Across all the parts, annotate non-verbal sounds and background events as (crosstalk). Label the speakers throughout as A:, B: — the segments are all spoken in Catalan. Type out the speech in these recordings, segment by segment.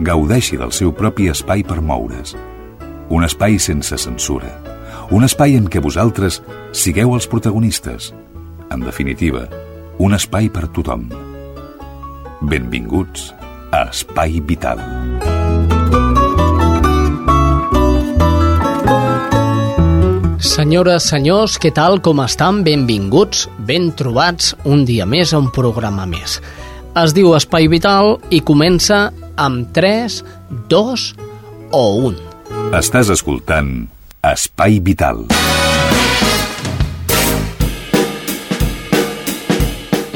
A: gaudeixi del seu propi espai per moure's. Un espai sense censura. Un espai en què vosaltres sigueu els protagonistes. En definitiva, un espai per tothom. Benvinguts a Espai Vital.
B: Senyores, senyors, què tal, com estan? Benvinguts, ben trobats un dia més a un programa més. Es diu Espai Vital i comença amb 3, 2 o 1.
A: Estàs escoltant Espai Vital.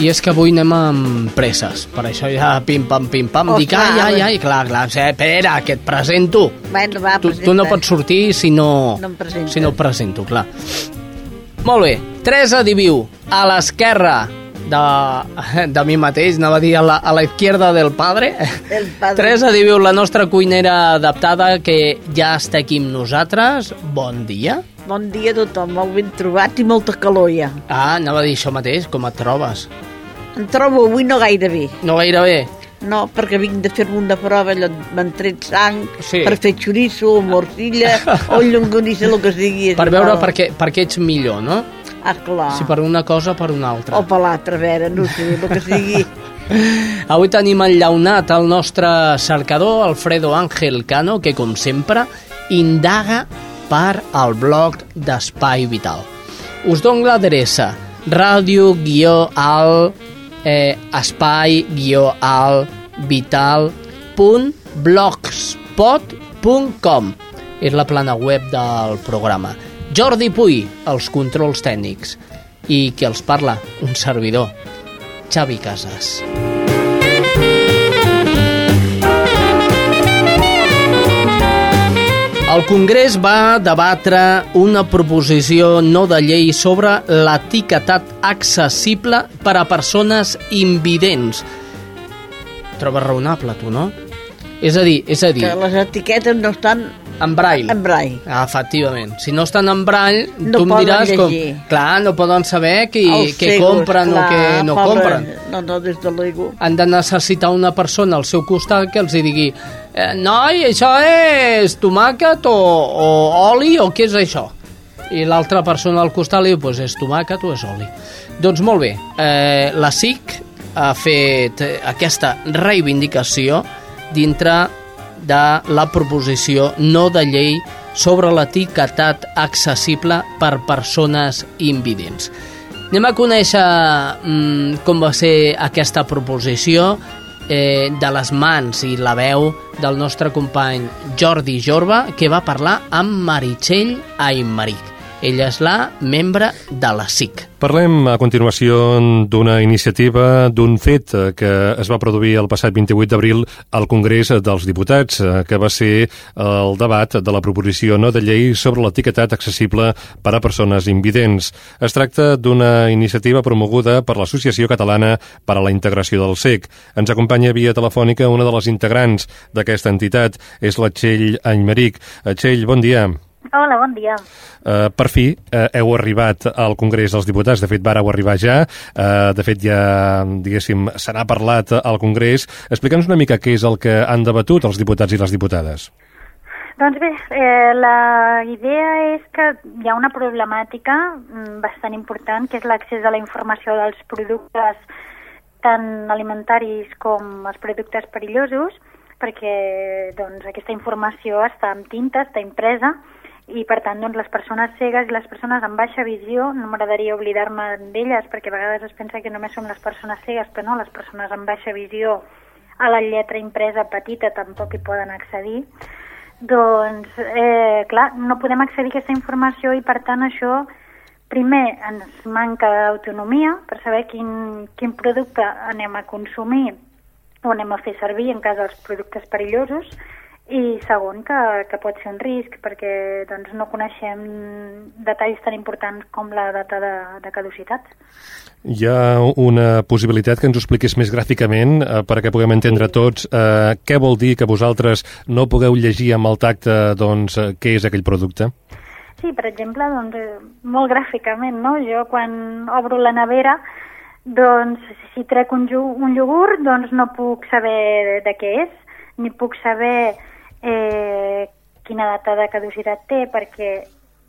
B: I és que avui anem amb presses, per això ja pim-pam, pim-pam,
C: Oh,
B: dic, ai, ai, ai, clar, clar, sí, espera, que et presento.
C: Bueno, va,
B: Tu, tu no pots sortir si no,
C: No
B: si no presento, clar. Molt bé, Teresa Diviu, a l'esquerra de, de mi mateix, anava a dir a la, a la izquierda del padre.
C: Del padre.
B: Teresa Diviu, la nostra cuinera adaptada, que ja està aquí amb nosaltres. Bon dia.
C: Bon dia a tothom, molt ben trobat i molta calor ja.
B: Ah, anava a dir això mateix, com et trobes?
C: Em trobo avui no gaire bé.
B: No gaire bé.
C: No, perquè vinc de fer-me una prova, allò m'han tret sang
B: Sí.
C: per fer xoriço o morcilla (laughs) o llonganissa, el que sigui.
B: Per veure
C: igual.
B: per què, per què ets millor, no?
C: Ah, clar.
B: Si per una cosa o per una altra.
C: O per l'altra, a veure, no sé, el que sigui. (laughs)
B: Avui tenim enllaunat el nostre cercador, Alfredo Ángel Cano, que, com sempre, indaga per al blog d'Espai Vital. Us dono l'adreça radio-al eh, espai-al vital.blogspot.com és la plana web del programa. Jordi Puy, els controls tècnics. I que els parla, un servidor, Xavi Casas. El Congrés va debatre una proposició no de llei sobre l'etiquetat accessible per a persones invidents. Trobes raonable, tu, no? És a dir, és a dir,
C: Que les etiquetes no estan
B: en braille.
C: en braille.
B: Ah, efectivament. Si no estan en braille,
C: No
B: tu em diràs com...
C: llegir.
B: Clar, no poden saber qui,
C: Els
B: què
C: cegos,
B: compren
C: clar,
B: o què no
C: pobre-
B: compren.
C: No, no, des de l'ego.
B: Han de necessitar una persona al seu costat que els hi digui eh, noi, això és tomàquet o, o oli o què és això? I l'altra persona al costat li diu, pues és tomàquet o és oli. Doncs molt bé, eh, la SIC ha fet aquesta reivindicació dintre de la proposició no de llei sobre l'etiquetat accessible per persones invidents. Anem a conèixer mm, com va ser aquesta proposició eh, de les mans i la veu del nostre company Jordi Jorba, que va parlar amb Meritxell Aymeric. Ella és la membre de la SIC.
D: Parlem a continuació d'una iniciativa, d'un fet que es va produir el passat 28 d'abril al Congrés dels Diputats, que va ser el debat de la proposició no de llei sobre l'etiquetat accessible per a persones invidents. Es tracta d'una iniciativa promoguda per l'Associació Catalana per a la Integració del SEC. Ens acompanya via telefònica una de les integrants d'aquesta entitat, és la Txell Aymeric. Eh, Txell, bon dia.
E: Hola, bon dia.
D: Uh, per fi uh, heu arribat al Congrés dels Diputats, de fet vareu arribar ja, uh, de fet ja, diguéssim, se n'ha parlat al Congrés. Explica'ns una mica què és el que han debatut els diputats i les diputades.
E: Doncs bé, eh, la idea és que hi ha una problemàtica mm, bastant important, que és l'accés a la informació dels productes tant alimentaris com els productes perillosos, perquè doncs, aquesta informació està amb tinta, està impresa, i per tant doncs, les persones cegues i les persones amb baixa visió, no m'agradaria oblidar-me d'elles perquè a vegades es pensa que només són les persones cegues, però no, les persones amb baixa visió a la lletra impresa petita tampoc hi poden accedir, doncs, eh, clar, no podem accedir a aquesta informació i per tant això primer ens manca d'autonomia per saber quin, quin producte anem a consumir o anem a fer servir en cas dels productes perillosos i segon, que, que pot ser un risc perquè doncs, no coneixem detalls tan importants com la data de, de caducitat.
D: Hi ha una possibilitat que ens ho expliquis més gràficament eh, perquè puguem entendre tots eh, què vol dir que vosaltres no pugueu llegir amb el tacte doncs, eh, què és aquell producte?
E: Sí, per exemple, doncs, eh, molt gràficament, no? Jo quan obro la nevera, doncs si trec un, un iogurt, doncs no puc saber de, de què és, ni puc saber eh, quina data de caducitat té, perquè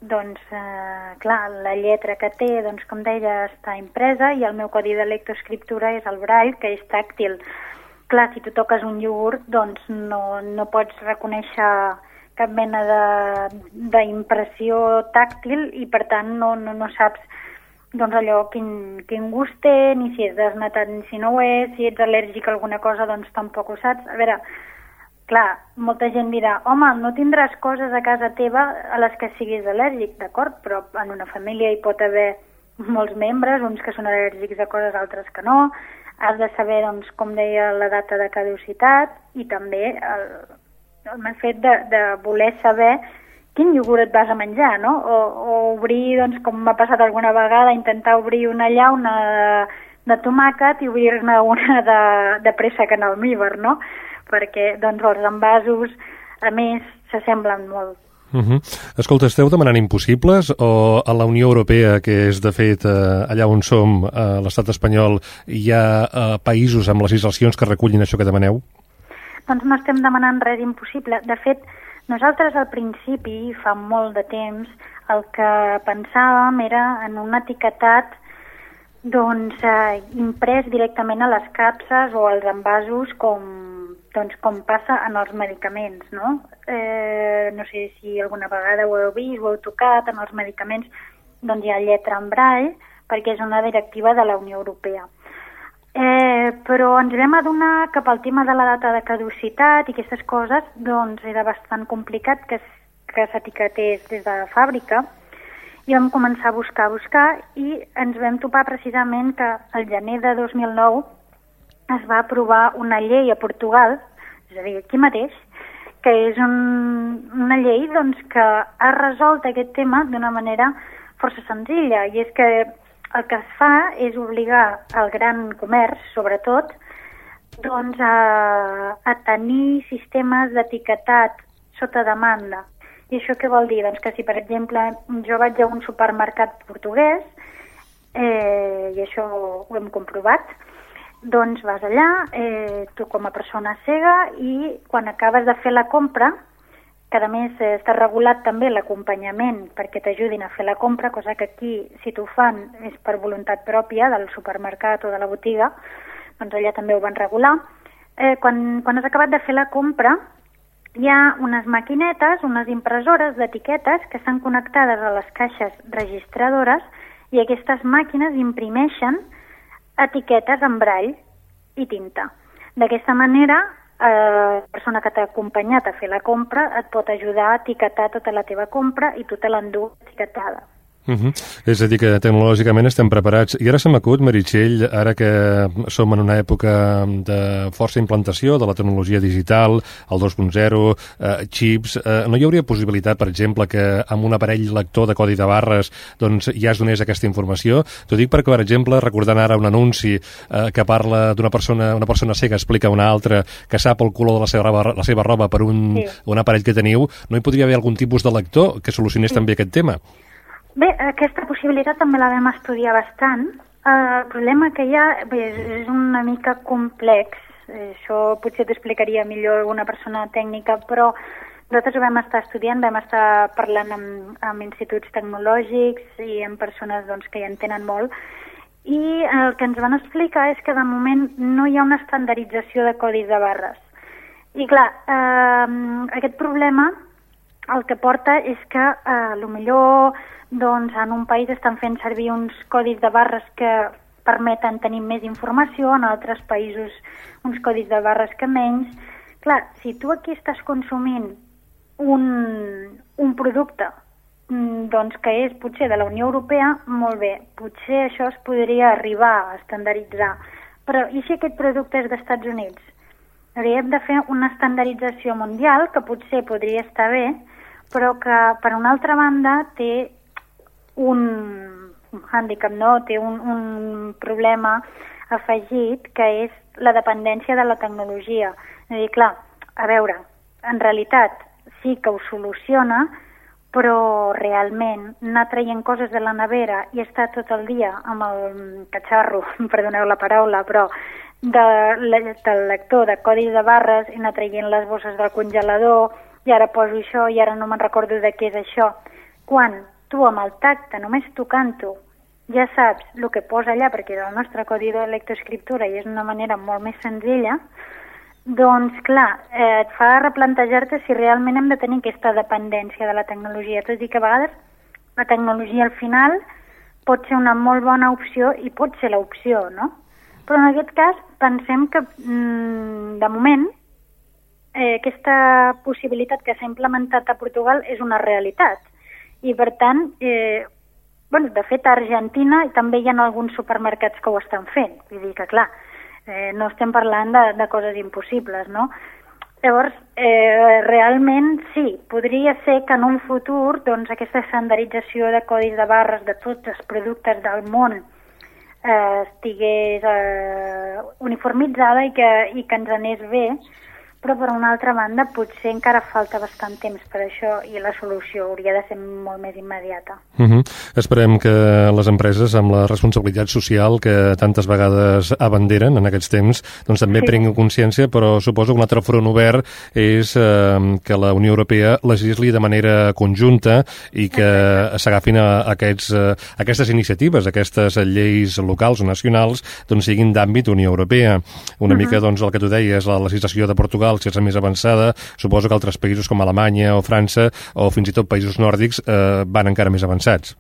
E: doncs, eh, clar, la lletra que té, doncs, com deia, està impresa i el meu codi de lectoescriptura és el braille, que és tàctil. Clar, si tu toques un iogurt, doncs no, no pots reconèixer cap mena d'impressió tàctil i per tant no, no, no saps doncs allò quin, quin gust té, ni si és desnatat ni si no ho és, si ets al·lèrgic a alguna cosa doncs tampoc ho saps. A veure, clar, molta gent dirà, home, no tindràs coses a casa teva a les que siguis al·lèrgic, d'acord, però en una família hi pot haver molts membres, uns que són al·lèrgics a coses, altres que no, has de saber, doncs, com deia, la data de caducitat i també el, el fet de, de voler saber quin iogurt et vas a menjar, no? O, o obrir, doncs, com m'ha passat alguna vegada, intentar obrir una llauna de, de tomàquet i obrir-ne una de, de préssec en almíbar, no? Perquè doncs, els envasos, a més, s'assemblen molt.
D: Uh -huh. Escolta, esteu demanant impossibles o a la Unió Europea, que és de fet eh, allà on som, a l'estat espanyol, hi ha eh, països amb legislacions que recullin això que demaneu?
E: Doncs no estem demanant res impossible. De fet, nosaltres al principi, fa molt de temps, el que pensàvem era en un etiquetat doncs, eh, imprès directament a les capses o als envasos com doncs com passa en els medicaments, no? Eh, no sé si alguna vegada ho heu vist, ho heu tocat, en els medicaments doncs hi ha lletra en braille, perquè és una directiva de la Unió Europea. Eh, però ens vam adonar que pel tema de la data de caducitat i aquestes coses doncs era bastant complicat que, que s'etiquetés des de la fàbrica i vam començar a buscar, a buscar i ens vam topar precisament que el gener de 2009 es va aprovar una llei a Portugal, és a dir, aquí mateix, que és un, una llei doncs, que ha resolt aquest tema d'una manera força senzilla, i és que el que es fa és obligar el gran comerç, sobretot, doncs, a, a tenir sistemes d'etiquetat sota demanda. I això què vol dir? Doncs que si, per exemple, jo vaig a un supermercat portuguès, eh, i això ho hem comprovat, doncs vas allà, eh, tu com a persona cega, i quan acabes de fer la compra, que a més eh, està regulat també l'acompanyament perquè t'ajudin a fer la compra, cosa que aquí, si t'ho fan, és per voluntat pròpia del supermercat o de la botiga, doncs allà també ho van regular. Eh, quan, quan has acabat de fer la compra, hi ha unes maquinetes, unes impressores d'etiquetes que estan connectades a les caixes registradores i aquestes màquines imprimeixen etiquetes en brall i tinta. D'aquesta manera, eh, la persona que t'ha acompanyat a fer la compra et pot ajudar a etiquetar tota la teva compra i tu te l'endú etiquetada.
D: Uh -huh. És a dir, que tecnològicament estem preparats. I ara se m'acut, Meritxell, ara que som en una època de força implantació de la tecnologia digital, el 2.0, eh, xips, eh, no hi hauria possibilitat, per exemple, que amb un aparell lector de codi de barres doncs, ja es donés aquesta informació? T'ho dic perquè, per exemple, recordant ara un anunci eh, que parla d'una persona una persona cega explica a una altra que sap el color de la seva roba, la seva roba per un, sí. un aparell que teniu, no hi podria haver algun tipus de lector que solucionés sí. també aquest tema?
E: Bé, aquesta possibilitat també la vam estudiar bastant. El problema que hi ha bé, és una mica complex. Això potser t'explicaria millor alguna persona tècnica, però nosaltres ho vam estar estudiant, vam estar parlant amb, amb instituts tecnològics i amb persones doncs, que hi entenen molt, i el que ens van explicar és que de moment no hi ha una estandardització de codis de barres. I clar, eh, aquest problema el que porta és que eh, millor doncs en un país estan fent servir uns codis de barres que permeten tenir més informació, en altres països uns codis de barres que menys. Clar, si tu aquí estàs consumint un, un producte mm, doncs que és potser de la Unió Europea, molt bé, potser això es podria arribar a estandarditzar. Però i si aquest producte és d'Estats Units? Hauríem de fer una estandardització mundial, que potser podria estar bé, però que, per una altra banda, té un handicap, no? té un, un problema afegit, que és la dependència de la tecnologia. És a dir, clar, a veure, en realitat sí que ho soluciona, però realment anar traient coses de la nevera i estar tot el dia amb el catxarro, (laughs) perdoneu la paraula, però de, del lector de codis de barres i anar traient les bosses del congelador i ara poso això i ara no me'n recordo de què és això. Quan tu amb el tacte, només tocant-ho, ja saps el que posa allà, perquè és el nostre codi de lectoescriptura i és una manera molt més senzilla, doncs, clar, eh, et fa replantejar-te si realment hem de tenir aquesta dependència de la tecnologia, tot i que a vegades la tecnologia al final pot ser una molt bona opció i pot ser l'opció, no? Però en aquest cas pensem que, mm, de moment, eh, aquesta possibilitat que s'ha implementat a Portugal és una realitat. I, per tant, eh, bueno, de fet, a Argentina també hi ha alguns supermercats que ho estan fent. Vull dir que, clar, eh, no estem parlant de, de coses impossibles, no? Llavors, eh, realment sí, podria ser que en un futur doncs, aquesta estandarització de codis de barres de tots els productes del món eh, estigués eh, uniformitzada i que, i que ens anés bé, però per una altra banda potser encara falta bastant temps per això i la solució hauria de ser molt més immediata.
D: Uh -huh. Esperem que les empreses amb la responsabilitat social que tantes vegades abanderen en aquests temps doncs també sí. prenguin consciència, però suposo que un altre front obert és eh, que la Unió Europea legisli de manera conjunta i que s'agafin a, aquests, a eh, aquestes iniciatives, aquestes lleis locals o nacionals doncs siguin d'àmbit Unió Europea. Una uh -huh. mica doncs el que tu deies, la legislació de Portugal Portugal, si és més avançada, suposo que altres països com Alemanya o França o fins i tot països nòrdics eh, van encara més avançats.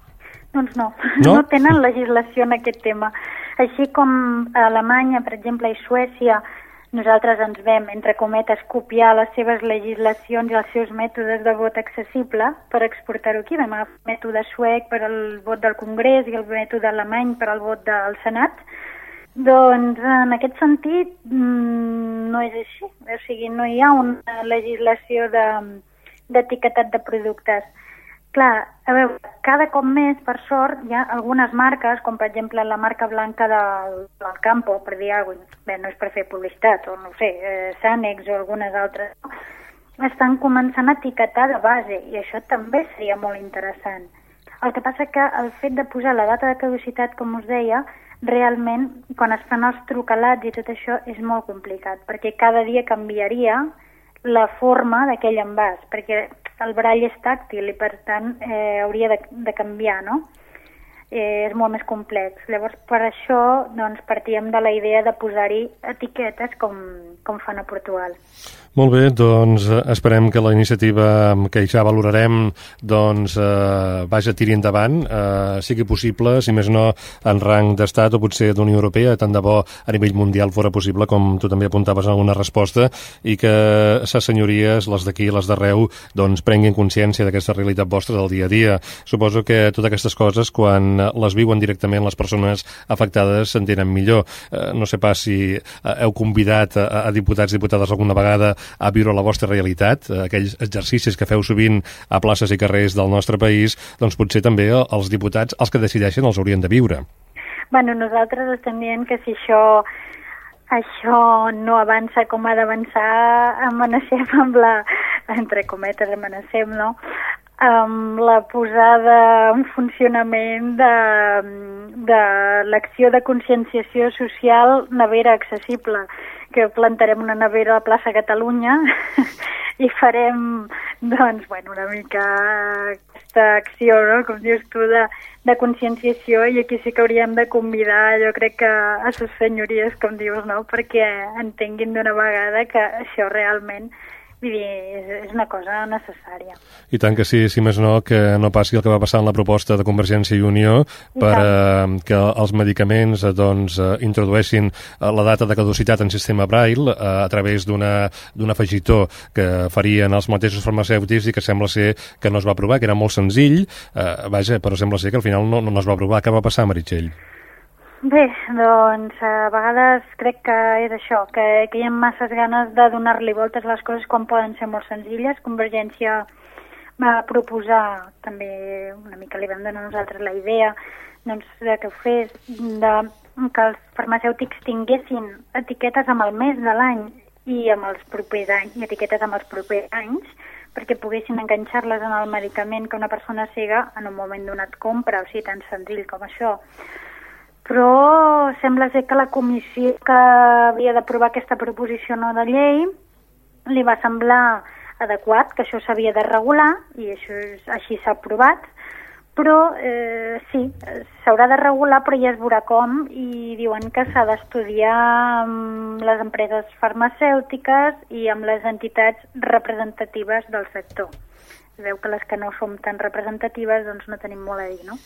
E: Doncs no. no, no tenen legislació en aquest tema. Així com a Alemanya, per exemple, i Suècia, nosaltres ens vam, entre cometes, copiar les seves legislacions i els seus mètodes de vot accessible per exportar-ho aquí. Vam agafar el mètode suec per al vot del Congrés i el mètode alemany per al vot del Senat, doncs en aquest sentit mm, no és així, o sigui, no hi ha una legislació d'etiquetat de, de productes. Clar, a veure, cada cop més, per sort, hi ha algunes marques, com per exemple la marca blanca del, del Campo, per dir alguna cosa, bé, no és per fer publicitat, o no sé, eh, Sanex o algunes altres, estan començant a etiquetar de base, i això també seria molt interessant. El que passa que el fet de posar la data de caducitat, com us deia, realment, quan es fan els trucalats i tot això, és molt complicat, perquè cada dia canviaria la forma d'aquell envàs, perquè el barall és tàctil i, per tant, eh, hauria de, de canviar, no? Eh, és molt més complex. Llavors, per això, doncs, partíem de la idea de posar-hi etiquetes com, com fan a Portugal.
D: Molt bé, doncs eh, esperem que la iniciativa que ja valorarem doncs eh, vaja tiri endavant, eh, sigui possible, si més no en rang d'estat o potser d'Unió Europea, tant de bo a nivell mundial fora possible, com tu també apuntaves en alguna resposta, i que ses senyories, les d'aquí i les d'arreu, doncs prenguin consciència d'aquesta realitat vostra del dia a dia. Suposo que totes aquestes coses, quan les viuen directament les persones afectades, s'entenen millor. Eh, no sé pas si eh, heu convidat a, a diputats i diputades alguna vegada a viure la vostra realitat, eh, aquells exercicis que feu sovint a places i carrers del nostre país, doncs potser també els diputats, els que decideixen, els haurien de viure.
E: Bueno, nosaltres estem dient que si això això no avança com ha d'avançar, amenacem amb la, entre cometes, amenacem, no?, amb la posada en funcionament de, de l'acció de conscienciació social nevera accessible que plantarem una nevera a la plaça Catalunya (laughs) i farem, doncs, bueno, una mica aquesta acció, no?, com dius tu, de, de conscienciació i aquí sí que hauríem de convidar, jo crec que a les senyories, com dius, no?, perquè entenguin d'una vegada que això realment Vull dir, és, és una cosa necessària.
D: I tant que sí, si més no, que no passi el que va passar en la proposta de Convergència i Unió per eh, que els medicaments eh, doncs, eh, introdueixin eh, la data de caducitat en sistema Braille eh, a través d'un afegitor que farien els mateixos farmacèutics i que sembla ser que no es va aprovar, que era molt senzill, eh, vaja, però sembla ser que al final no, no es va aprovar. Què va passar, Meritxell?
E: Bé, doncs a vegades crec que és això, que, que hi ha masses ganes de donar-li voltes a les coses quan poden ser molt senzilles. Convergència va proposar, també una mica li vam donar nosaltres la idea, doncs, de que ho fes, de, que els farmacèutics tinguessin etiquetes amb el mes de l'any i amb els propers anys, i etiquetes amb els propers anys, perquè poguessin enganxar-les en el medicament que una persona cega en un moment donat compra, o sigui, tan senzill com això però sembla ser que la comissió que havia d'aprovar aquesta proposició no de llei li va semblar adequat que això s'havia de regular i això és, així s'ha aprovat però eh, sí, s'haurà de regular però ja es veurà com i diuen que s'ha d'estudiar amb les empreses farmacèutiques i amb les entitats representatives del sector. Veu que les que no som tan representatives doncs no tenim molt a dir, no?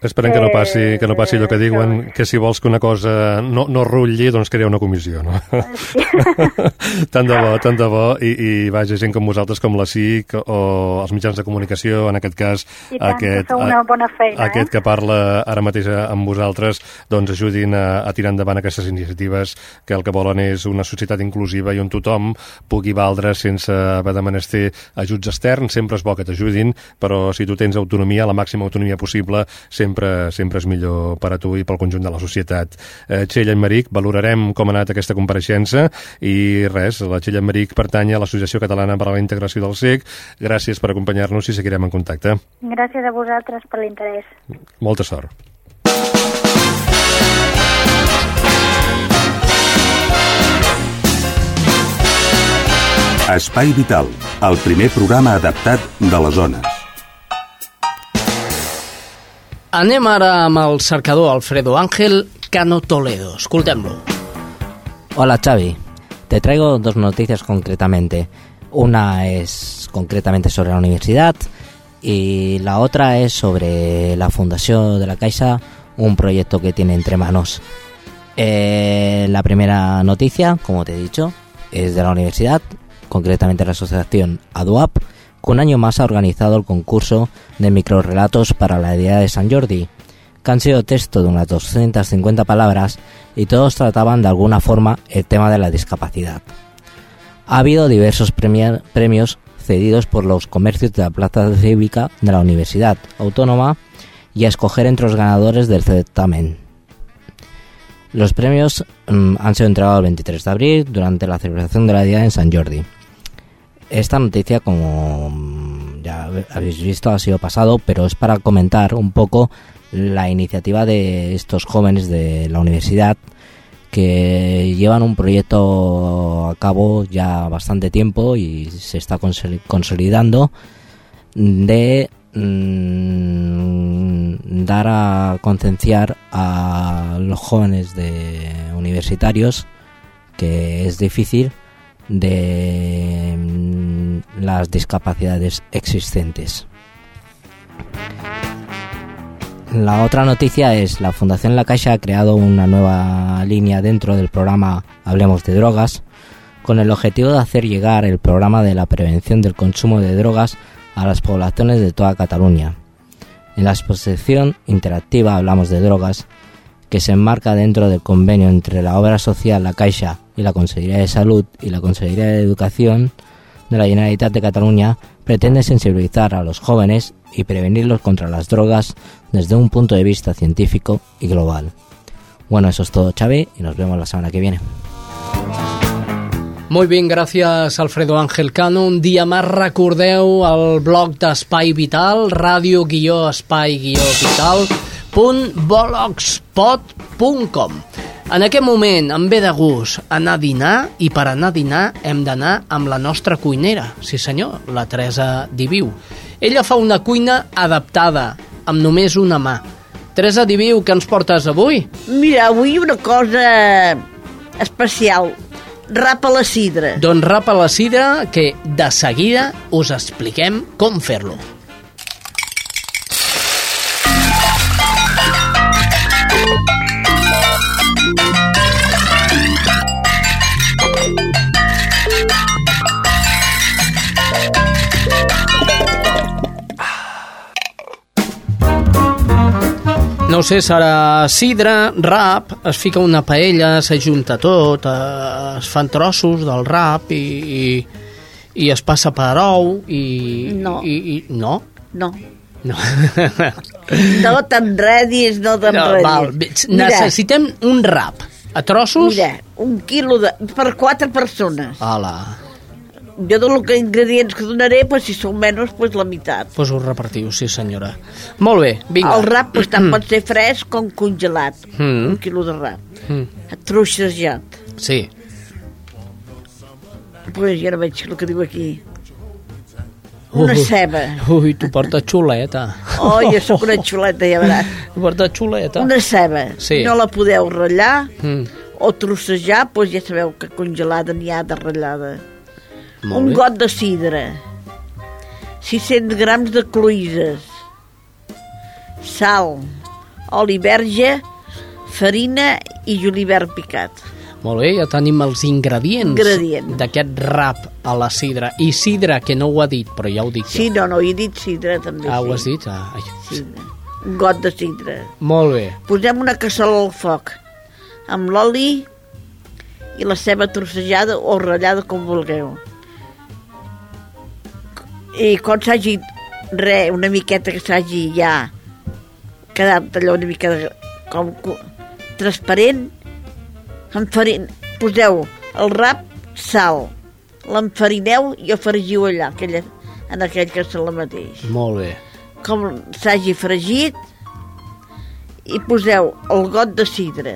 D: Eh, Esperem que no passi, que no passi allò que diuen, que si vols que una cosa no, no rutlli, doncs crea una comissió, no? Sí. (laughs) tant de bo, tant de bo, i, i vaja, gent com vosaltres, com la CIC, o els mitjans de comunicació, en aquest cas,
E: I tant,
D: aquest,
E: que una bona feina,
D: aquest
E: eh?
D: que parla ara mateix amb vosaltres, doncs ajudin a, a tirar endavant aquestes iniciatives que el que volen és una societat inclusiva i on tothom pugui valdre sense haver de menester ajuts externs, sempre és bo que t'ajudin, però si tu tens autonomia, la màxima autonomia possible, sempre sempre, sempre és millor per a tu i pel conjunt de la societat. Eh, Txell Enmeric, valorarem com ha anat aquesta compareixença i res, la Txell Enmeric pertany a l'Associació Catalana per a la Integració del SEC. Gràcies per acompanyar-nos i seguirem en contacte.
E: Gràcies a vosaltres per l'interès.
D: Molta sort.
A: Espai Vital, el primer programa adaptat de les zones.
B: Anem ara amb Alfredo Ángel Cano Toledo. Escoltem-lo.
F: Hola Xavi, te traigo dos noticias concretamente. Una es concretamente sobre la universidad y la otra es sobre la Fundación de la Caixa, un proyecto que tiene entre manos. Eh, la primera noticia, como te he dicho, es de la universidad, concretamente la asociación ADUAP, un año más ha organizado el concurso de microrelatos para la idea de San Jordi, que han sido texto de unas 250 palabras y todos trataban de alguna forma el tema de la discapacidad. Ha habido diversos premios cedidos por los comercios de la plaza cívica de la Universidad Autónoma y a escoger entre los ganadores del certamen. Los premios mmm, han sido entregados el 23 de abril durante la celebración de la Día en San Jordi. Esta noticia, como ya habéis visto, ha sido pasado, pero es para comentar un poco la iniciativa de estos jóvenes de la universidad que llevan un proyecto a cabo ya bastante tiempo y se está consolidando de mmm, dar a concienciar a los jóvenes de universitarios que es difícil de las discapacidades existentes. La otra noticia es la Fundación La Caixa ha creado una nueva línea dentro del programa Hablemos de Drogas con el objetivo de hacer llegar el programa de la prevención del consumo de drogas a las poblaciones de toda Cataluña. En la exposición interactiva Hablamos de Drogas, que se enmarca dentro del convenio entre la obra social La Caixa y la Consejería de Salud y la Consejería de Educación de la Generalitat de Cataluña pretende sensibilizar a los jóvenes y prevenirlos contra las drogas desde un punto de vista científico y global. Bueno, eso es todo, Xavi, y nos vemos la semana que viene.
B: Molt bé, gràcies Alfredo Ángel Cano. Un dia més recordeu el blog d'Espai Vital, ràdio-espai-vital www.blogspot.com En aquest moment em ve de gust anar a dinar i per anar a dinar hem d'anar amb la nostra cuinera, sí senyor, la Teresa Diviu. Ella fa una cuina adaptada, amb només una mà. Teresa Diviu, què ens portes avui?
C: Mira, avui una cosa especial. Rapa la sidra.
B: Doncs rapa la sidra, que de seguida us expliquem com fer-lo. No ho sé, serà sidra, rap, es fica una paella, s'ajunta tot, eh, es fan trossos del rap i, i, i es passa per ou i...
C: No.
B: I, i, no?
C: No.
B: No. (laughs)
C: No t'enredis, no
B: no
C: t'enredis.
B: val, bé, necessitem un rap. A trossos?
C: Mira, un quilo de... per quatre persones.
B: Hola.
C: Jo del que ingredients que donaré, pues, si són menys, pues, la meitat.
B: Pues ho repartiu, sí senyora. Molt bé, vinga.
C: El rap pues, tant pot ser fresc com congelat.
B: Mm.
C: Un quilo de rap.
B: Mm.
C: Truixejat.
B: Sí.
C: Pues ja no veig el que diu aquí. Una ceba.
B: Ui, tu portes xuleta.
C: Oh, jo sóc una xuleta, ja veuràs.
B: Tu portes xuleta.
C: Una ceba.
B: Sí.
C: No la podeu ratllar
B: Mm.
C: o trossejar, doncs ja sabeu que congelada n'hi ha de ratllada.
B: Molt
C: un
B: bé.
C: got de sidra, 600 grams de cloïses, sal, oli verge, farina i julivert picat.
B: Molt bé, ja tenim els ingredients
C: Ingredients.
B: d'aquest rap a la sidra. I sidra, que no ho ha dit, però ja ho dic
C: Sí,
B: jo.
C: no, no, he dit sidra també.
B: Ah, ho
C: sí.
B: has dit? Ah, ai.
C: Sidra. Un got de sidra.
B: Molt bé.
C: Posem una cassola al foc amb l'oli i la ceba trossejada o ratllada com vulgueu. I quan s'hagi re, una miqueta que s'hagi ja quedat allò una mica de, com co- transparent, enfarin, poseu el rap, sal, l'enfarineu i afregiu allà, aquella, en aquell cassola mateix
B: Molt bé.
C: com s'hagi fregit i poseu el got de sidra.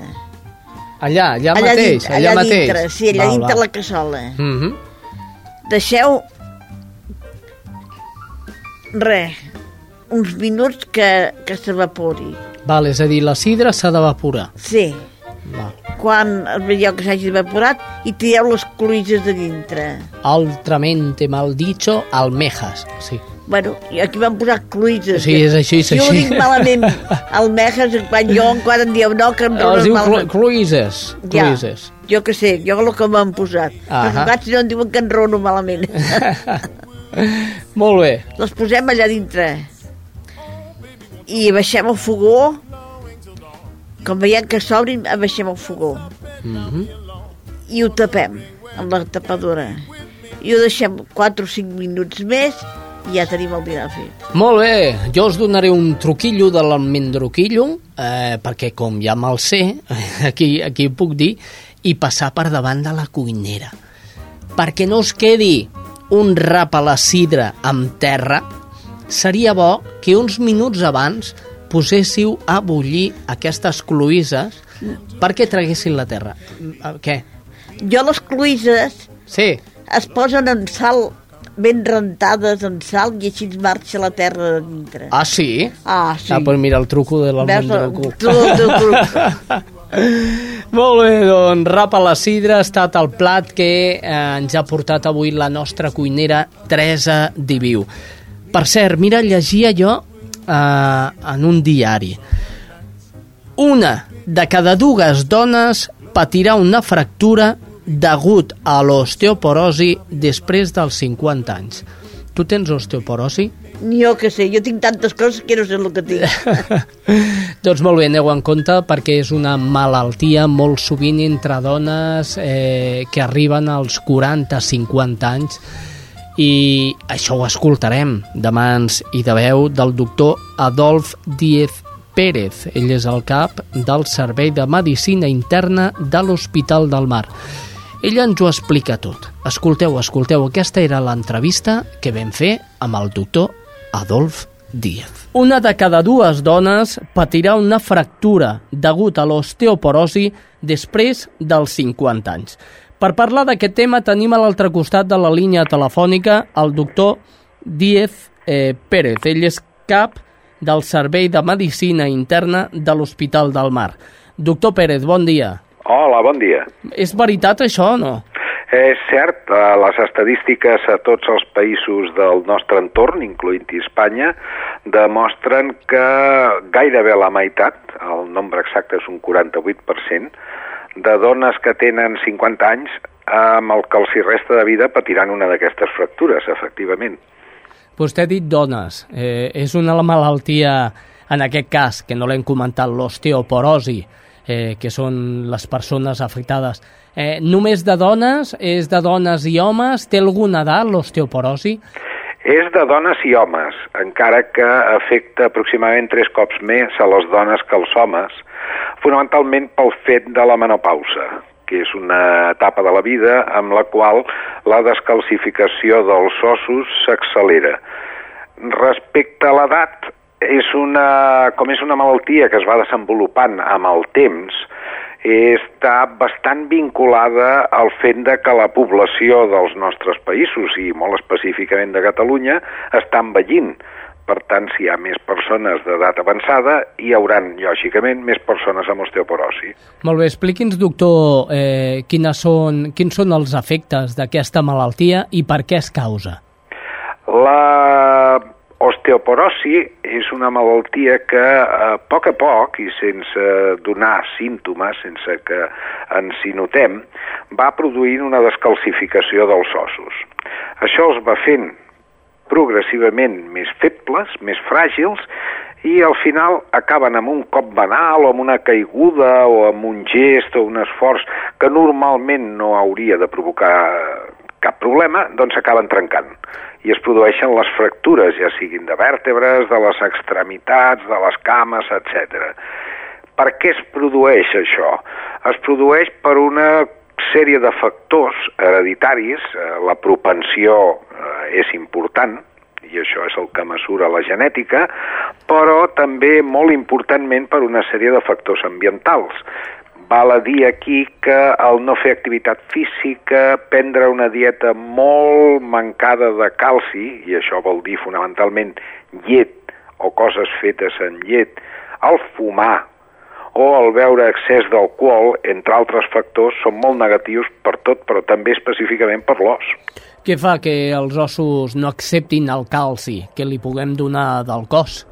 B: Allà, allà, mateix,
C: dins-
B: allà, mateix.
C: dintre, sí, allà
B: Val,
C: dintre
B: val.
C: la cassola.
B: Mm -hmm.
C: Deixeu res, uns minuts que, que s'evapori.
B: Val, és a dir, la sidra s'ha d'evaporar.
C: Sí,
B: Val.
C: quan veieu que s'hagi evaporat i tireu les cloïses de dintre.
B: Altramente mal dicho, almejas. Sí.
C: Bueno, i aquí van posar cloïses.
B: Sí, és així, és
C: jo ho
B: així.
C: dic malament, almejas, quan jo encara em dieu no, que em
B: Es
C: dones
B: diu
C: malament.
B: clo cloïses.
C: Ja,
B: Cloïses.
C: jo que sé, jo el que m'han posat.
B: Ahà.
C: Els gats no em diuen que enrono malament. (laughs) (laughs)
B: Molt bé.
C: Les posem allà dintre. I baixem el fogó. Com veiem que s'obrin, abaixem el fogó.
B: Mm -hmm.
C: I ho tapem amb la tapadora. I ho deixem 4 o 5 minuts més i ja tenim el dinar fet.
B: Molt bé, jo us donaré un truquillo de l'almendroquillo, eh, perquè com ja me'l sé, (laughs) aquí, aquí ho puc dir, i passar per davant de la cuinera. Perquè no us quedi un rap a la sidra amb terra, seria bo que uns minuts abans poséssiu a bullir aquestes cloïses perquè traguessin la terra. Eh, Què?
C: Jo les cloïses
B: Sí,
C: es posen en sal ben rentades en sal i així marxa la terra de dintre.
B: ah sí?
C: Ah, sí.
B: Ah, pues mira, el truco de
C: Veus
B: l'almendrocu.
C: el, el, el, truc.
B: Molt bé, doncs rap a la sidra ha estat el plat que eh, ens ha portat avui la nostra cuinera Teresa Diviu. Per cert, mira, llegia jo eh, en un diari. Una de cada dues dones patirà una fractura degut a l'osteoporosi després dels 50 anys. Tu tens osteoporosi?
C: Jo que sé, jo tinc tantes coses que no sé el que tinc. (laughs)
B: doncs molt bé, aneu en compte perquè és una malaltia molt sovint entre dones eh, que arriben als 40-50 anys i això ho escoltarem de mans i de veu del doctor Adolf Díez Pérez. Ell és el cap del Servei de Medicina Interna de l'Hospital del Mar. Ella ens ho explica tot. Escolteu, escolteu, aquesta era l'entrevista que vam fer amb el doctor Adolf Díaz. Una de cada dues dones patirà una fractura degut a l'osteoporosi després dels 50 anys. Per parlar d'aquest tema tenim a l'altre costat de la línia telefònica el doctor Díez eh, Pérez. Ell és cap del Servei de Medicina Interna de l'Hospital del Mar. Doctor Pérez, bon dia.
G: Hola, bon dia.
B: És veritat això o no?
G: És cert, eh, les estadístiques a tots els països del nostre entorn, incloent-hi Espanya, demostren que gairebé la meitat, el nombre exacte és un 48%, de dones que tenen 50 anys amb el que els hi resta de vida patiran una d'aquestes fractures, efectivament.
B: Vostè ha dit dones. Eh, és una malaltia en aquest cas, que no l'hem comentat, l'osteoporosi, eh, que són les persones afectades, eh, només de dones, és de dones i homes, té alguna edat l'osteoporosi?
G: És de dones i homes, encara que afecta aproximadament tres cops més a les dones que als homes, fonamentalment pel fet de la menopausa, que és una etapa de la vida amb la qual la descalcificació dels ossos s'accelera. Respecte a l'edat, és una, com és una malaltia que es va desenvolupant amb el temps, està bastant vinculada al fet de que la població dels nostres països, i molt específicament de Catalunya, està envellint. Per tant, si hi ha més persones d'edat avançada, hi hauran, lògicament, més persones amb osteoporosi.
B: Molt bé, expliqui'ns, doctor, eh, quines són, quins són els efectes d'aquesta malaltia i per què es causa.
G: La osteoporosi és una malaltia que a poc a poc i sense donar símptomes, sense que ens hi notem, va produint una descalcificació dels ossos. Això els va fent progressivament més febles, més fràgils, i al final acaben amb un cop banal o amb una caiguda o amb un gest o un esforç que normalment no hauria de provocar cap problema, doncs acaben trencant i es produeixen les fractures, ja siguin de vèrtebres, de les extremitats, de les cames, etc. Per què es produeix això? Es produeix per una sèrie de factors hereditaris, eh, la propensió eh, és important, i això és el que mesura la genètica, però també molt importantment per una sèrie de factors ambientals. Val a dir aquí que el no fer activitat física, prendre una dieta molt mancada de calci, i això vol dir fonamentalment llet o coses fetes en llet, el fumar o el beure excés d'alcohol, entre altres factors, són molt negatius per tot, però també específicament per l'os.
B: Què fa que els ossos no acceptin el calci que li puguem donar del cos?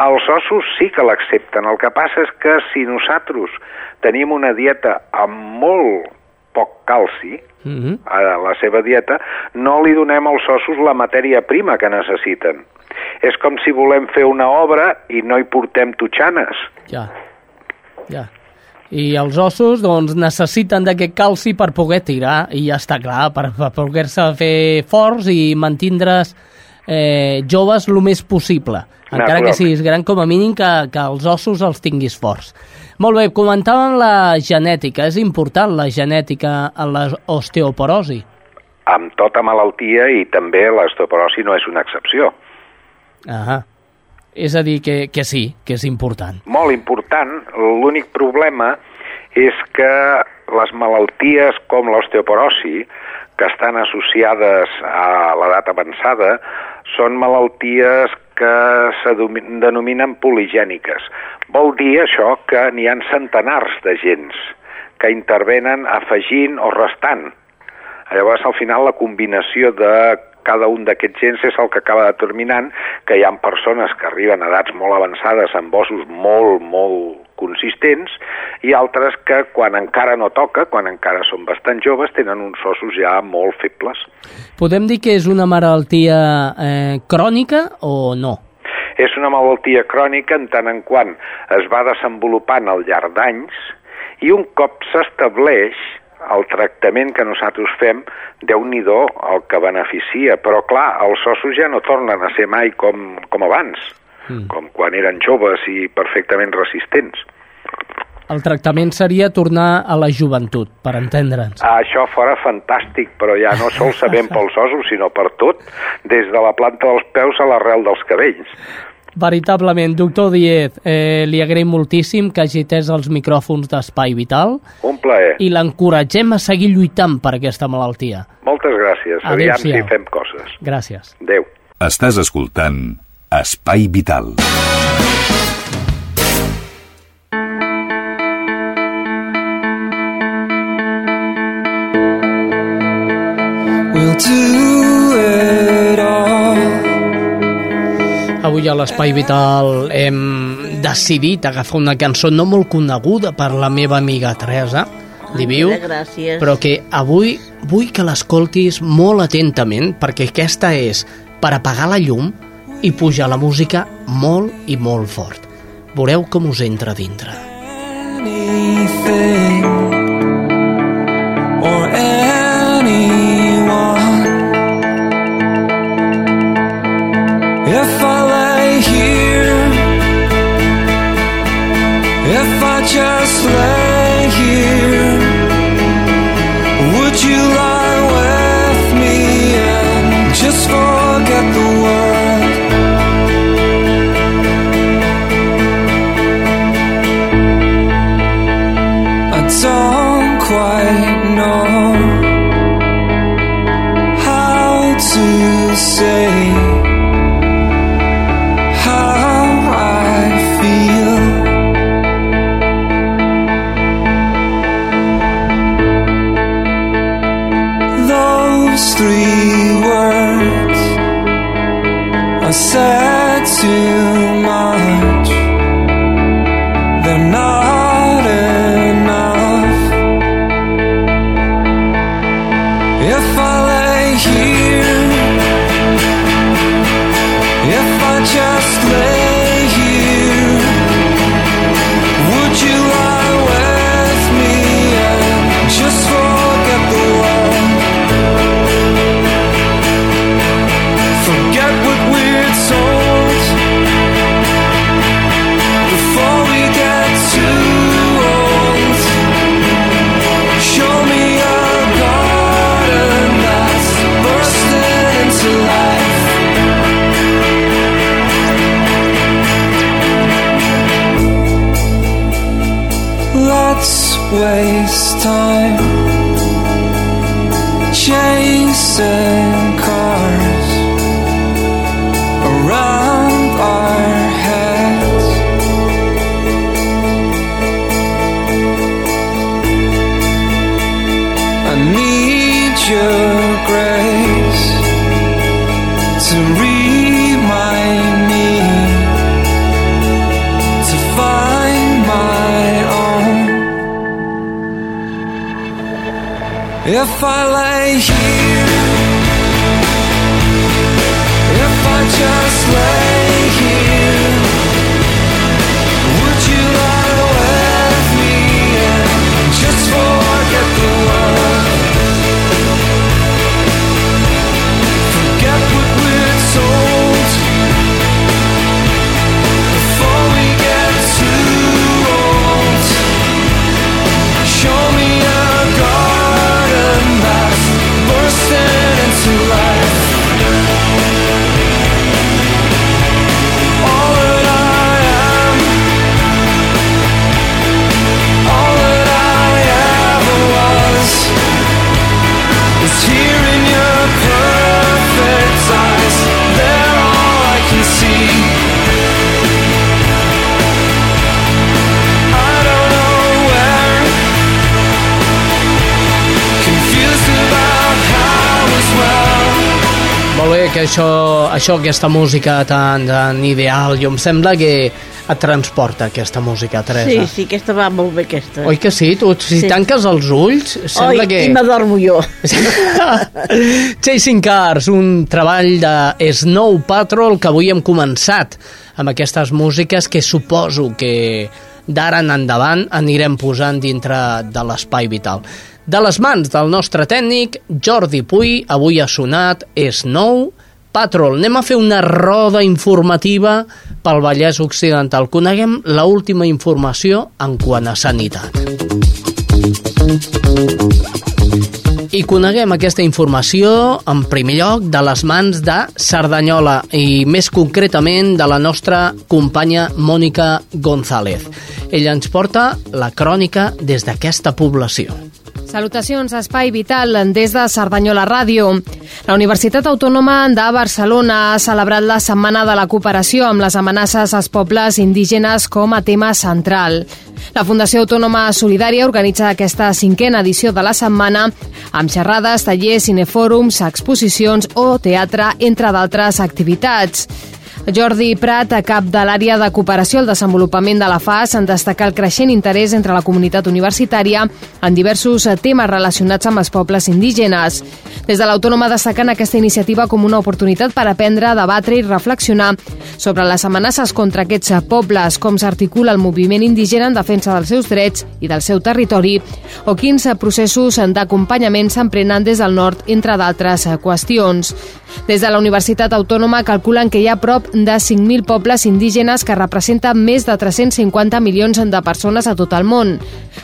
G: Els ossos sí que l'accepten. El que passa és que si nosaltres tenim una dieta amb molt poc calci, mm -hmm. a la seva dieta, no li donem als ossos la matèria prima que necessiten. És com si volem fer una obra i no hi portem totxanes.
B: Ja, ja. I els ossos doncs, necessiten d'aquest calci per poder tirar, i ja està clar, per, per poder-se fer forts i mantindre's eh, joves el més possible, encara que siguis gran com a mínim que, que els ossos els tinguis forts. Molt bé, comentàvem la genètica. És important la genètica en l'osteoporosi?
G: Amb tota malaltia i també l'osteoporosi no és una excepció.
B: Ah és a dir, que, que sí, que és important.
G: Molt important. L'únic problema és que les malalties com l'osteoporosi, que estan associades a l'edat avançada, són malalties que se denominen poligèniques. Vol dir això que n'hi han centenars de gens que intervenen afegint o restant. Llavors, al final, la combinació de cada un d'aquests gens és el que acaba determinant que hi ha persones que arriben a edats molt avançades amb ossos molt, molt consistents i altres que quan encara no toca, quan encara són bastant joves, tenen uns ossos ja molt febles.
B: Podem dir que és una malaltia eh, crònica o no?
G: És una malaltia crònica en tant en quant es va desenvolupant al llarg d'anys i un cop s'estableix el tractament que nosaltres fem, déu nhi el que beneficia, però clar, els ossos ja no tornen a ser mai com, com abans, mm. com quan eren joves i perfectament resistents.
B: El tractament seria tornar a la joventut, per entendre'ns.
G: Això fora fantàstic, però ja no sol sabem (laughs) pels ossos, sinó per tot, des de la planta dels peus a l'arrel dels cabells.
B: Veritablement, doctor Diez, eh, li agraïm moltíssim que agités els micròfons d'Espai Vital.
G: Un plaer.
B: I l'encoratgem a seguir lluitant per aquesta malaltia.
G: Moltes gràcies. Aviam si fem coses.
B: Gràcies.
G: Adéu.
A: Estàs escoltant Espai Vital. We'll
B: do it all Avui a l'Espai Vital hem decidit agafar una cançó no molt coneguda per la meva amiga Teresa, Liviu,
C: gràcies.
B: però que avui vull que l'escoltis molt atentament, perquè aquesta és per apagar la llum i puja la música molt i molt fort. Veureu com us entra dintre.
H: anything or anyone. If I lay here, if I just lay waste time chasing If I lay here,
B: listen. Que això, això aquesta música tan, tan ideal, jo em sembla que et transporta aquesta música, Teresa.
C: Sí, sí, aquesta va molt bé, aquesta.
B: Oi que sí? Tu, si
C: Sí.
B: tanques els ulls, sembla
C: Oi,
B: que...
C: i m'adormo jo. (laughs)
B: Chasing Cars, un treball de Snow Patrol que avui hem començat amb aquestes músiques que suposo que d'ara en endavant anirem posant dintre de l'espai vital. De les mans del nostre tècnic, Jordi Puy, avui ha sonat Snow Patrol. Anem a fer una roda informativa pel Vallès Occidental. Coneguem l última informació en quant a sanitat. I coneguem aquesta informació, en primer lloc, de les mans de Cerdanyola i més concretament de la nostra companya Mònica González. Ella ens porta la crònica des d'aquesta població.
I: Salutacions, Espai Vital, des de Cerdanyola Ràdio. La Universitat Autònoma de Barcelona ha celebrat la Setmana de la Cooperació amb les amenaces als pobles indígenes com a tema central. La Fundació Autònoma Solidària organitza aquesta cinquena edició de la setmana amb xerrades, tallers, cinefòrums, exposicions o teatre, entre d'altres activitats. Jordi Prat, a cap de l'àrea de cooperació al desenvolupament de la FAS, en destacar el creixent interès entre la comunitat universitària en diversos temes relacionats amb els pobles indígenes. Des de l'Autònoma destaquen aquesta iniciativa com una oportunitat per aprendre, debatre i reflexionar sobre les amenaces contra aquests pobles, com s'articula el moviment indígena en defensa dels seus drets i del seu territori, o quins processos d'acompanyament s'emprenen des del nord, entre d'altres qüestions. Des de la Universitat Autònoma calculen que hi ha prop de 5.000 pobles indígenes que representen més de 350 milions de persones a tot el món.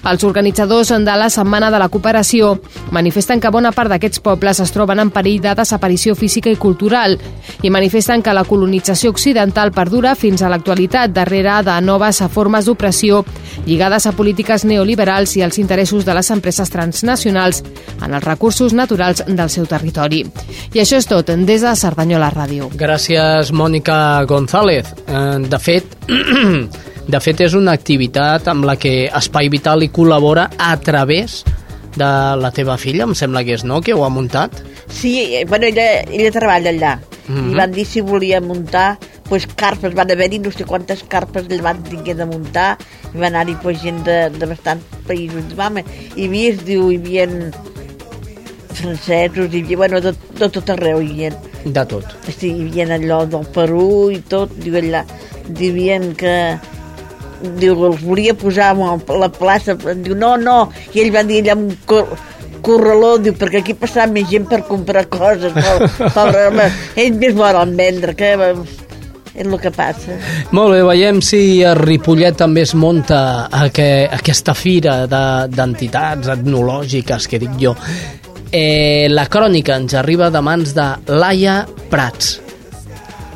I: Els organitzadors de la Setmana de la Cooperació manifesten que bona part d'aquests pobles es troben en perill de desaparició física i cultural i manifesten que la colonització occidental perdura fins a l'actualitat darrere de noves formes d'opressió lligades a polítiques neoliberals i als interessos de les empreses transnacionals en els recursos naturals del seu territori. I això és tot des de Cerdanyola Ràdio.
B: Gràcies, Mònica González. Eh, De fet, (clears throat) de fet és una activitat amb la que Espai Vital hi col·labora a través de la teva filla, em sembla que és, no?, que ho ha muntat.
C: Sí, eh, bueno, ella, ella treballa allà. Mm
B: Mhm.
C: -hmm. I van dir si volia muntar pues, carpes, van haver-hi no sé quantes carpes li van tinguer de muntar i van anar-hi pues, gent de, de bastants països. Mama, hi havia, es diu, hi havia francesos, hi havia, bueno, de, de tot arreu hi havia.
B: De tot.
C: Sí, hi havia allò del Perú i tot, diu allà, diuen que diu, els volia posar a la plaça, diu, no, no, i ell va dir allà un cor, corraló, diu, perquè aquí passava més gent per comprar coses, (laughs) pobre, pobre home, ells més volen vendre, que eh, és el que passa.
B: Molt bé, veiem si a Ripollet també es munta aqu aquesta fira de- d'entitats etnològiques, que dic jo. Eh, la crònica ens arriba de mans de Laia Prats.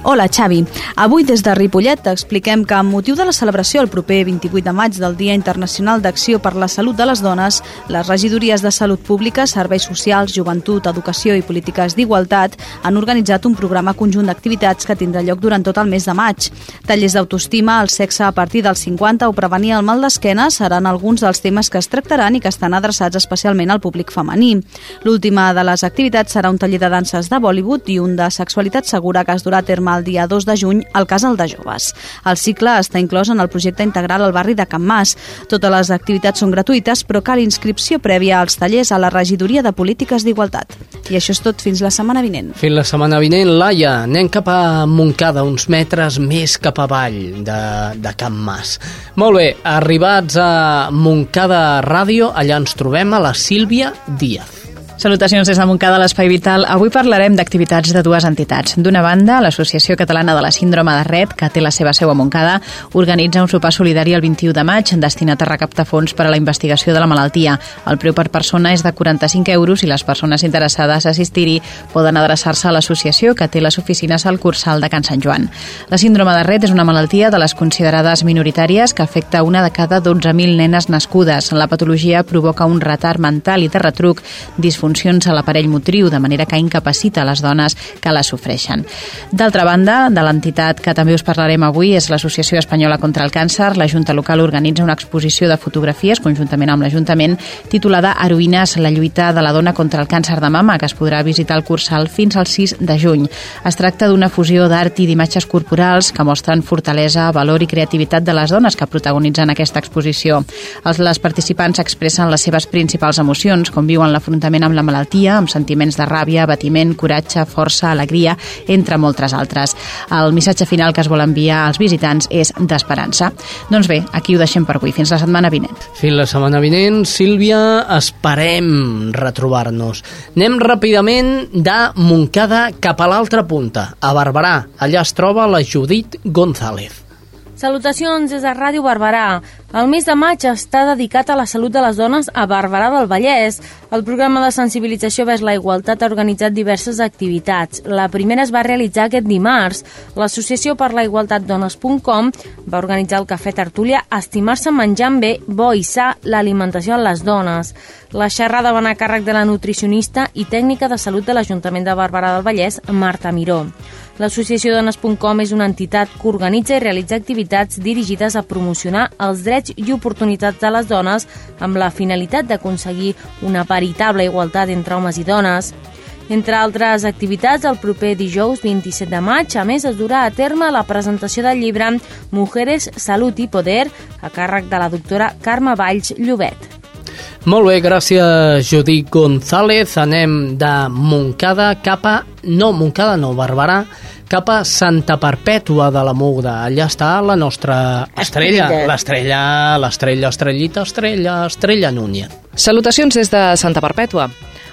J: Hola, Xavi. Avui des de Ripollet t'expliquem que amb motiu de la celebració el proper 28 de maig del Dia Internacional d'Acció per la Salut de les Dones, les regidories de Salut Pública, Serveis Socials, Joventut, Educació i Polítiques d'Igualtat han organitzat un programa conjunt d'activitats que tindrà lloc durant tot el mes de maig. Tallers d'autoestima, el sexe a partir dels 50 o prevenir el mal d'esquena seran alguns dels temes que es tractaran i que estan adreçats especialment al públic femení. L'última de les activitats serà un taller de danses de Bollywood i un de sexualitat segura que es durà a terme el dia 2 de juny al Casal de Joves. El cicle està inclòs en el projecte integral al barri de Can Mas. Totes les activitats són gratuïtes, però cal inscripció prèvia als tallers a la regidoria de polítiques d'igualtat. I això és tot fins la setmana vinent.
B: Fins la setmana vinent, Laia, anem cap a Montcada, uns metres més cap avall de, de Can Mas. Molt bé, arribats a Montcada Ràdio, allà ens trobem a la Sílvia Díaz.
K: Salutacions des de Montcada, l'Espai Vital. Avui parlarem d'activitats de dues entitats. D'una banda, l'Associació Catalana de la Síndrome de Ret, que té la seva seu a Montcada, organitza un sopar solidari el 21 de maig destinat a recaptar fons per a la investigació de la malaltia. El preu per persona és de 45 euros i les persones interessades a assistir-hi poden adreçar-se a l'associació que té les oficines al Cursal de Can Sant Joan. La síndrome de Ret és una malaltia de les considerades minoritàries que afecta una de cada 12.000 nenes nascudes. La patologia provoca un retard mental i de retruc, disfuncions a l'aparell motriu, de manera que incapacita les dones que la sofreixen. D'altra banda, de l'entitat que també us parlarem avui és l'Associació Espanyola contra el Càncer. La Junta Local organitza una exposició de fotografies conjuntament amb l'Ajuntament titulada Heroïnes, la lluita de la dona contra el càncer de mama, que es podrà visitar al Cursal fins al 6 de juny. Es tracta d'una fusió d'art i d'imatges corporals que mostren fortalesa, valor i creativitat de les dones que protagonitzen aquesta exposició. Els, les participants expressen les seves principals emocions, com viuen l'afrontament amb la malaltia, amb sentiments de ràbia, batiment, coratge, força, alegria, entre moltes altres. El missatge final que es vol enviar als visitants és d'esperança. Doncs bé, aquí ho deixem per avui. Fins la setmana vinent.
B: Fins la setmana vinent, Sílvia, esperem retrobar-nos. Anem ràpidament de Montcada cap a l'altra punta, a Barberà. Allà es troba la Judit González.
L: Salutacions des de Ràdio Barberà. El mes de maig està dedicat a la salut de les dones a Barberà del Vallès. El programa de sensibilització vers la igualtat ha organitzat diverses activitats. La primera es va realitzar aquest dimarts. L'Associació per la Igualtat Dones.com va organitzar el Cafè Tertúlia Estimar-se menjant bé, bo i sa, l'alimentació en les dones. La xerrada va anar a càrrec de la nutricionista i tècnica de salut de l'Ajuntament de Barberà del Vallès, Marta Miró. L'associació Dones.com és una entitat que organitza i realitza activitats dirigides a promocionar els drets i oportunitats de les dones amb la finalitat d'aconseguir una veritable igualtat entre homes i dones. Entre altres activitats, el proper dijous 27 de maig, a més, es durà a terme la presentació del llibre Mujeres, Salut i Poder, a càrrec de la doctora Carme Valls Llobet.
B: Molt bé, gràcies Judit González. Anem de Montcada cap a... No, Montcada no, Barberà, cap a Santa Perpètua de la Muga. Allà està la nostra estrella,
M: Estrella.
B: l'estrella, l'estrella, estrellita, estrella, estrella Núñez.
M: Salutacions des de Santa Perpètua.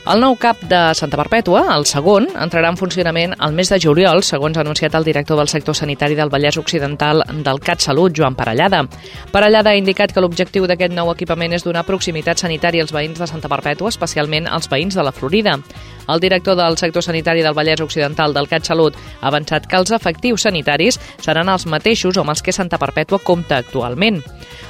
M: El nou CAP de Santa Perpètua, el segon, entrarà en funcionament el mes de juliol, segons ha anunciat el director del sector sanitari del Vallès Occidental del CAT Salut, Joan Parellada. Parellada ha indicat que l'objectiu d'aquest nou equipament és donar proximitat sanitària als veïns de Santa Perpètua, especialment als veïns de la Florida. El director del sector sanitari del Vallès Occidental del CAT Salut ha avançat que els efectius sanitaris seran els mateixos amb els que Santa Perpètua compta actualment.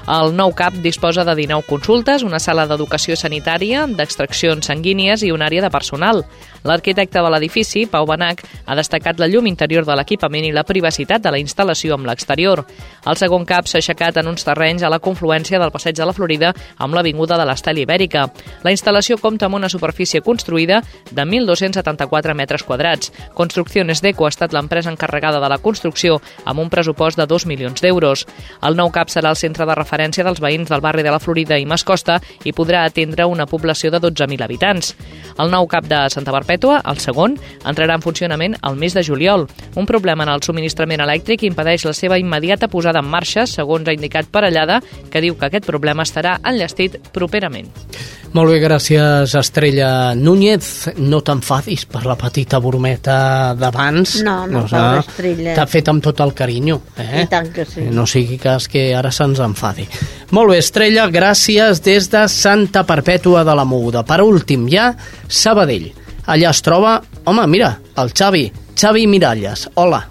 M: El nou CAP disposa de 19 consultes, una sala d'educació sanitària, d'extraccions sanguínies i una àrea de personal. L'arquitecte de l'edifici, Pau Benac, ha destacat la llum interior de l'equipament i la privacitat de la instal·lació amb l'exterior. El segon CAP s'ha aixecat en uns terrenys a la confluència del Passeig de la Florida amb l'Avinguda de l'Estel Ibèrica. La instal·lació compta amb una superfície construïda de 1.274 metres quadrats. Construcciones Deco ha estat l'empresa encarregada de la construcció amb un pressupost de 2 milions d'euros. El nou CAP serà el centre de referència dels veïns del barri de la Florida i Mascosta i podrà atendre una població de 12.000 habitants. El nou CAP de Santa Perpètua, el segon, entrarà en funcionament el mes de juliol. Un problema en el subministrament elèctric impedeix la seva immediata posada en marxa, segons ha indicat Parellada, que diu que aquest problema estarà enllestit properament.
B: Molt bé, gràcies Estrella Núñez. No t'enfadis per la petita brometa d'abans.
C: No, no,
B: sé,
C: per l'Estrella.
B: T'ha fet amb tot el carinyo. Eh?
C: I tant que sí.
B: No sigui cas que ara se'ns enfadi. Molt bé, Estrella, gràcies des de Santa Perpètua de la Moguda. Per últim, ja, Sabadell. Allà es troba, home, mira, el Xavi, Xavi Miralles. Hola.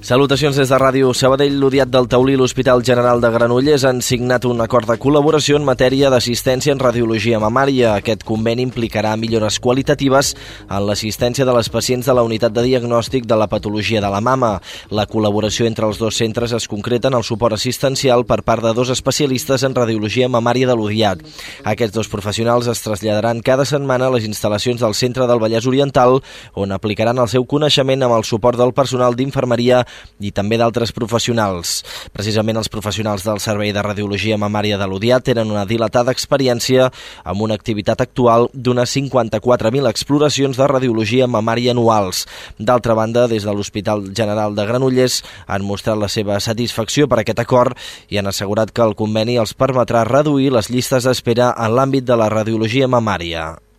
N: Salutacions des de Ràdio Sabadell, l'Odiat del Taulí l'Hospital General de Granollers han signat un acord de col·laboració en matèria d'assistència en radiologia mamària. Aquest conveni implicarà millores qualitatives en l'assistència de les pacients de la unitat de diagnòstic de la patologia de la mama. La col·laboració entre els dos centres es concreta en el suport assistencial per part de dos especialistes en radiologia mamària de l'Odiat. Aquests dos professionals es traslladaran cada setmana a les instal·lacions del Centre del Vallès Oriental, on aplicaran el seu coneixement amb el suport del personal d'infermeria i també d'altres professionals. Precisament els professionals del Servei de Radiologia Mamària de l'Odiat tenen una dilatada experiència amb una activitat actual d'unes 54.000 exploracions de radiologia mamària anuals. D'altra banda, des de l'Hospital General de Granollers han mostrat la seva satisfacció per aquest acord i han assegurat que el conveni els permetrà reduir les llistes d'espera en l'àmbit de la radiologia mamària.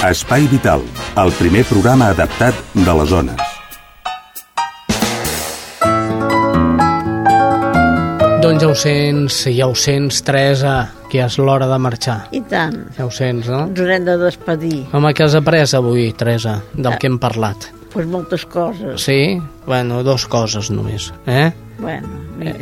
A: Espai Vital, el primer programa adaptat de les zones.
B: Doncs ja ho sents, ja ho sents, Teresa, que és l'hora de marxar.
C: I tant.
B: Ja ho sents, no?
C: Ens haurem de despedir.
B: Home, què has après avui, Teresa, del que hem parlat?
C: Pues moltes coses.
B: Sí? Bueno, dos coses només, eh?
C: Bueno, mira.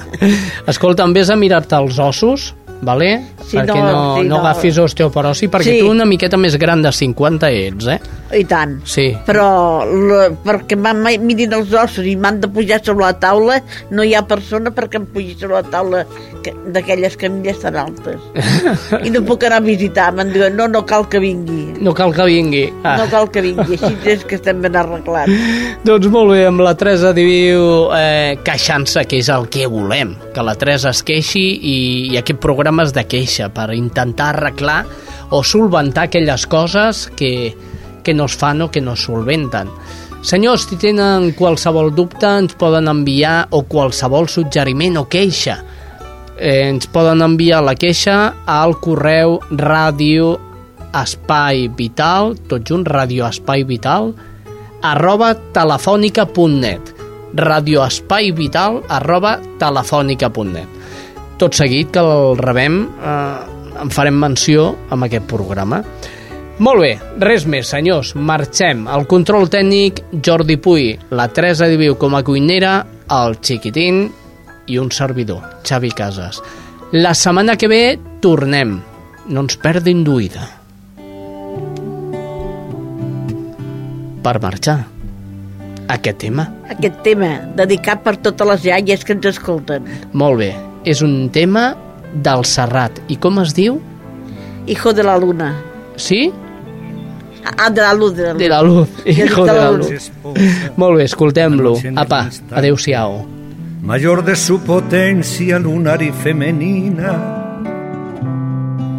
C: (laughs)
B: Escolta, em vés a mirar-te els ossos, vale?
C: Sí,
B: perquè
C: no,
B: no,
C: sí,
B: no
C: no.
B: agafis osteoporosi, perquè
C: Sí.
B: tu una miqueta més gran de 50 ets, eh?
C: I tant.
B: Sí.
C: Però la, perquè m'han mirin els ossos i m'han de pujar sobre la taula, no hi ha persona perquè em pugi sobre la taula que- d'aquelles camilles tan altes. (laughs) I no puc anar a visitar. M'han dit, no, no cal que vingui.
B: No cal que vingui. Ah.
C: No cal que vingui. Així és que estem ben arreglats. (laughs)
B: Doncs molt bé, amb la Teresa diu eh, queixant-se, que és el que volem, que la Teresa es queixi i, i aquest programa és de queixa per intentar arreglar o solventar aquelles coses que, que no es fan o que no es solventen. Senyors, si tenen qualsevol dubte, ens poden enviar o qualsevol suggeriment o queixa. Eh, ens poden enviar la queixa al correu ràdio espai vital, tot junt, ràdio espai vital, arroba telefònica.net radioespaivital arroba telefònica.net tot seguit que el rebem eh, en farem menció amb aquest programa molt bé, res més, senyors. Marxem. El control tècnic, Jordi Puy, la Teresa Diviu com a cuinera, el Chiquitín i un servidor, Xavi Casas. La setmana que ve tornem. No ens perdin d'oïda. Per marxar. Aquest tema.
C: Aquest tema, dedicat per totes les iaies que ens escolten.
B: Molt bé. és un tema del Serrat. I com es diu?
C: Hijo de la luna.
B: Sí?
C: Ah, de la luz, de la luz.
B: De la luz. (laughs) Hijo de la luz. Molt bé, escoltem-lo. Apa, adeu-siau.
O: mayor de su potencia lunar y femenina.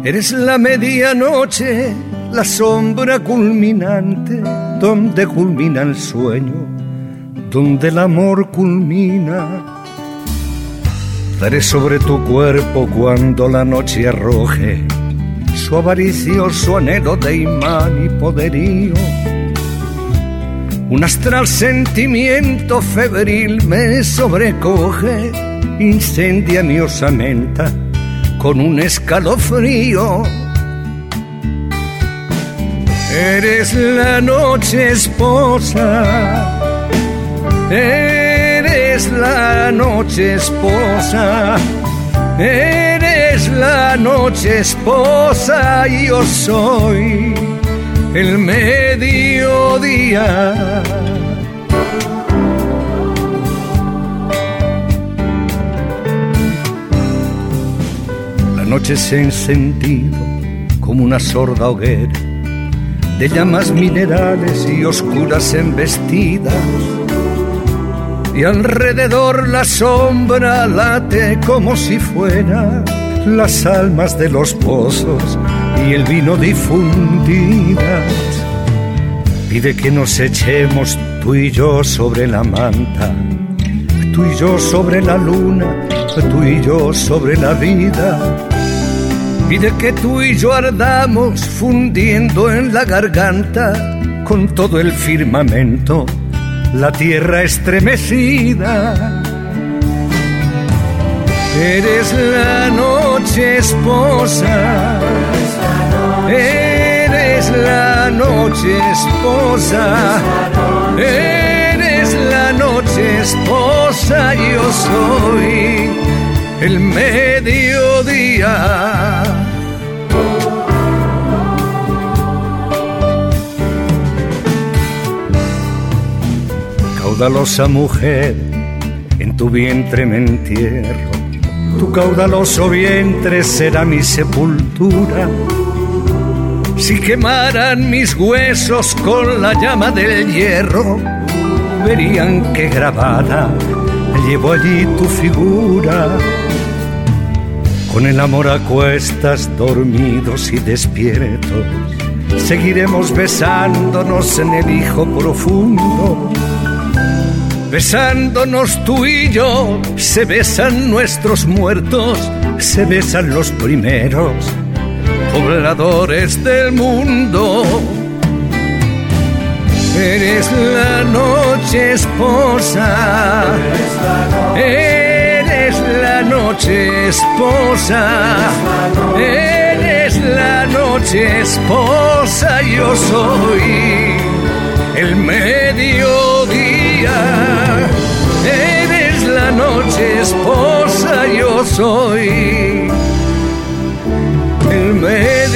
O: Eres la medianoche, la sombra culminante, donde culmina el sueño, donde el amor culmina. Daré sobre tu cuerpo cuando la noche arroje su avaricioso anhelo de imán y poderío. Un astral sentimiento febril me sobrecoge, incendia mi osamenta con un escalofrío. Eres la noche esposa, eres la noche esposa, eres la noche esposa y yo soy el mediodía. La noche se ha encendido como una sorda hoguera de llamas minerales y oscuras embestidas. Y alrededor la sombra late como si fuera las almas de los pozos y el vino difundidas. Pide que nos echemos tú y yo sobre la manta, tú y yo sobre la luna, tú y yo sobre la vida. Pide que tú y yo ardamos fundiendo en la garganta con todo el firmamento, la tierra estremecida. Eres la noche esposa, eres la noche esposa, eres la noche esposa, yo soy el mediodía. Caudalosa mujer, en tu vientre me entierro, tu caudaloso vientre será mi sepultura. Si quemaran mis huesos con la llama del hierro, verían que grabada llevo allí tu figura. Con el amor a cuestas, dormidos y despiertos, seguiremos besándonos en el hijo profundo. Besándonos tú y yo, se besan nuestros muertos, se besan los primeros pobladores del mundo. Eres la noche esposa, eres la noche esposa, eres la noche esposa, yo soy el eres la noche esposa, yo soy el mediodía.